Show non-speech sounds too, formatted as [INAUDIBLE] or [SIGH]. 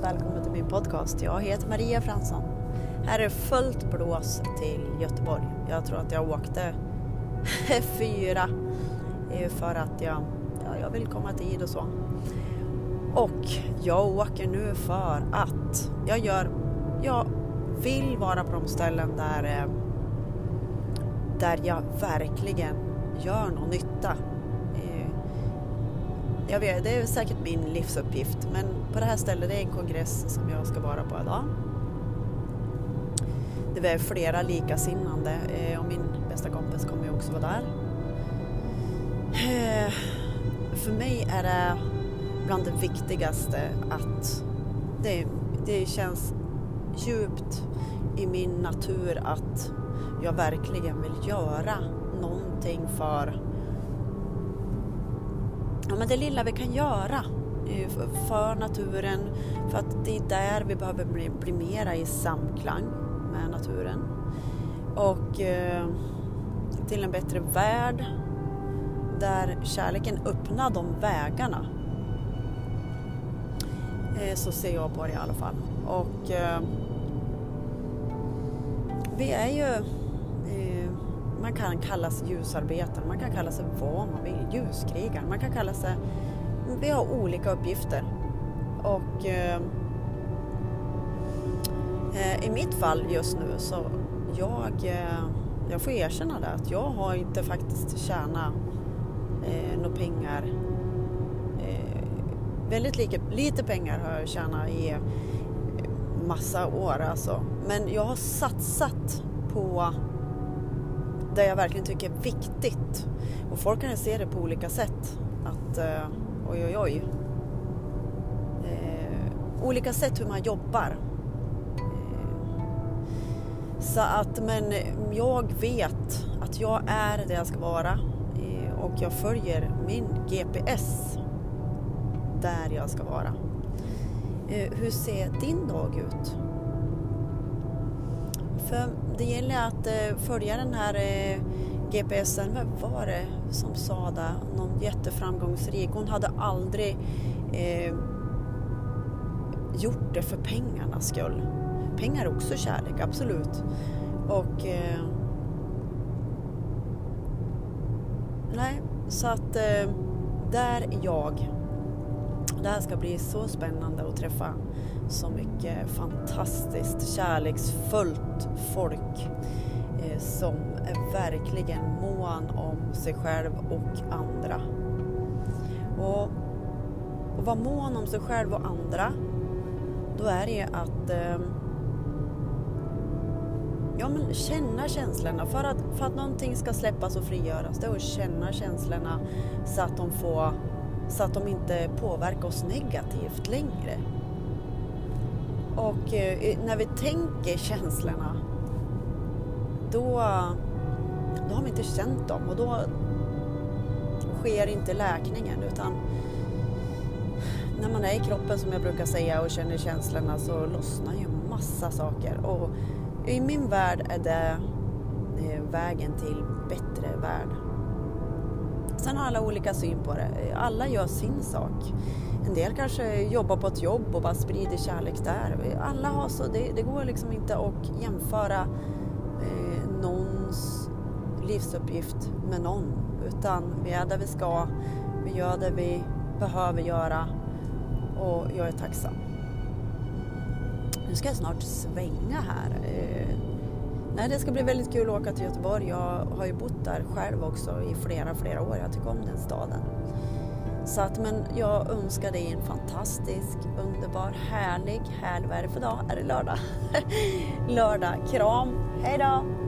varmt välkommen till min podcast. Jag heter Maria Fransson. Här är fullt blås till Göteborg. Jag tror att jag åkte [LAUGHS] fyra för att jag, ja, jag vill komma tid och så. Och jag åker nu för att jag gör, jag vill vara på de ställen där, eh, där jag verkligen gör någon nytta. Jag vet, det är säkert min livsuppgift men på det här stället det är en kongress som jag ska vara på idag. Det är flera likasinnande eh, och min bästa kompis kommer ju också vara där. Eh, för mig är det bland det viktigaste att det, det känns djupt i min natur att jag verkligen vill göra någonting för ja, men det lilla vi kan göra för naturen, för att det är där vi behöver bli, bli mera i samklang med naturen. Och eh, till en bättre värld där kärleken öppnar de vägarna. Eh, så ser jag på det i alla fall. Och eh, vi är ju, man kan kalla sig ljusarbetare, man kan kalla sig vad man vill, ljuskrigare, man kan kalla sig, eh, vi har olika uppgifter. Och eh, eh, i mitt fall just nu så jag, eh, jag får erkänna det att jag har inte faktiskt tjänat eh, några pengar. Eh, väldigt lite, lite pengar har jag tjänat i eh, massa år alltså. Men jag har satsat på det jag verkligen tycker är viktigt. Och folk kan se det på olika sätt. Att eh, oj oj oj. Eh, olika sätt hur man jobbar. Eh, så att men jag vet att jag är det jag ska vara eh, och jag följer min GPS där jag ska vara. Eh, hur ser din dag ut? För det gäller att eh, följa den här eh, GPSen. Vem var det som sa det? Någon jätteframgångsrik. Hon hade aldrig eh, gjort det för pengarnas skull. Pengar är också kärlek, absolut. Och... Eh, nej, så att eh, där är jag det här ska bli så spännande att träffa så mycket fantastiskt kärleksfullt folk eh, som är verkligen mån om sig själv och andra. Och att vara mån om sig själv och andra, då är det att eh, ja, men känna känslorna. För att, för att någonting ska släppas och frigöras, det är att känna känslorna så att de får så att de inte påverkar oss negativt längre. Och eh, när vi tänker känslorna då, då har vi inte känt dem och då sker inte läkningen utan när man är i kroppen som jag brukar säga och känner känslorna så lossnar ju massa saker och i min värld är det eh, vägen till bättre värld. Sen har alla olika syn på det. Alla gör sin sak. En del kanske jobbar på ett jobb och bara sprider kärlek där. Alla har så, det, det går liksom inte att jämföra eh, någons livsuppgift med någon. Utan vi är där vi ska, vi gör det vi behöver göra och jag är tacksam. Nu ska jag snart svänga här. Eh, Nej, det ska bli väldigt kul att åka till Göteborg. Jag har ju bott där själv också i flera, flera år. Jag tycker om den staden. Så att, men jag önskar dig en fantastisk, underbar, härlig, härlig, vad är det för dag? Är det lördag? [LAUGHS] lördag. Kram, hej då!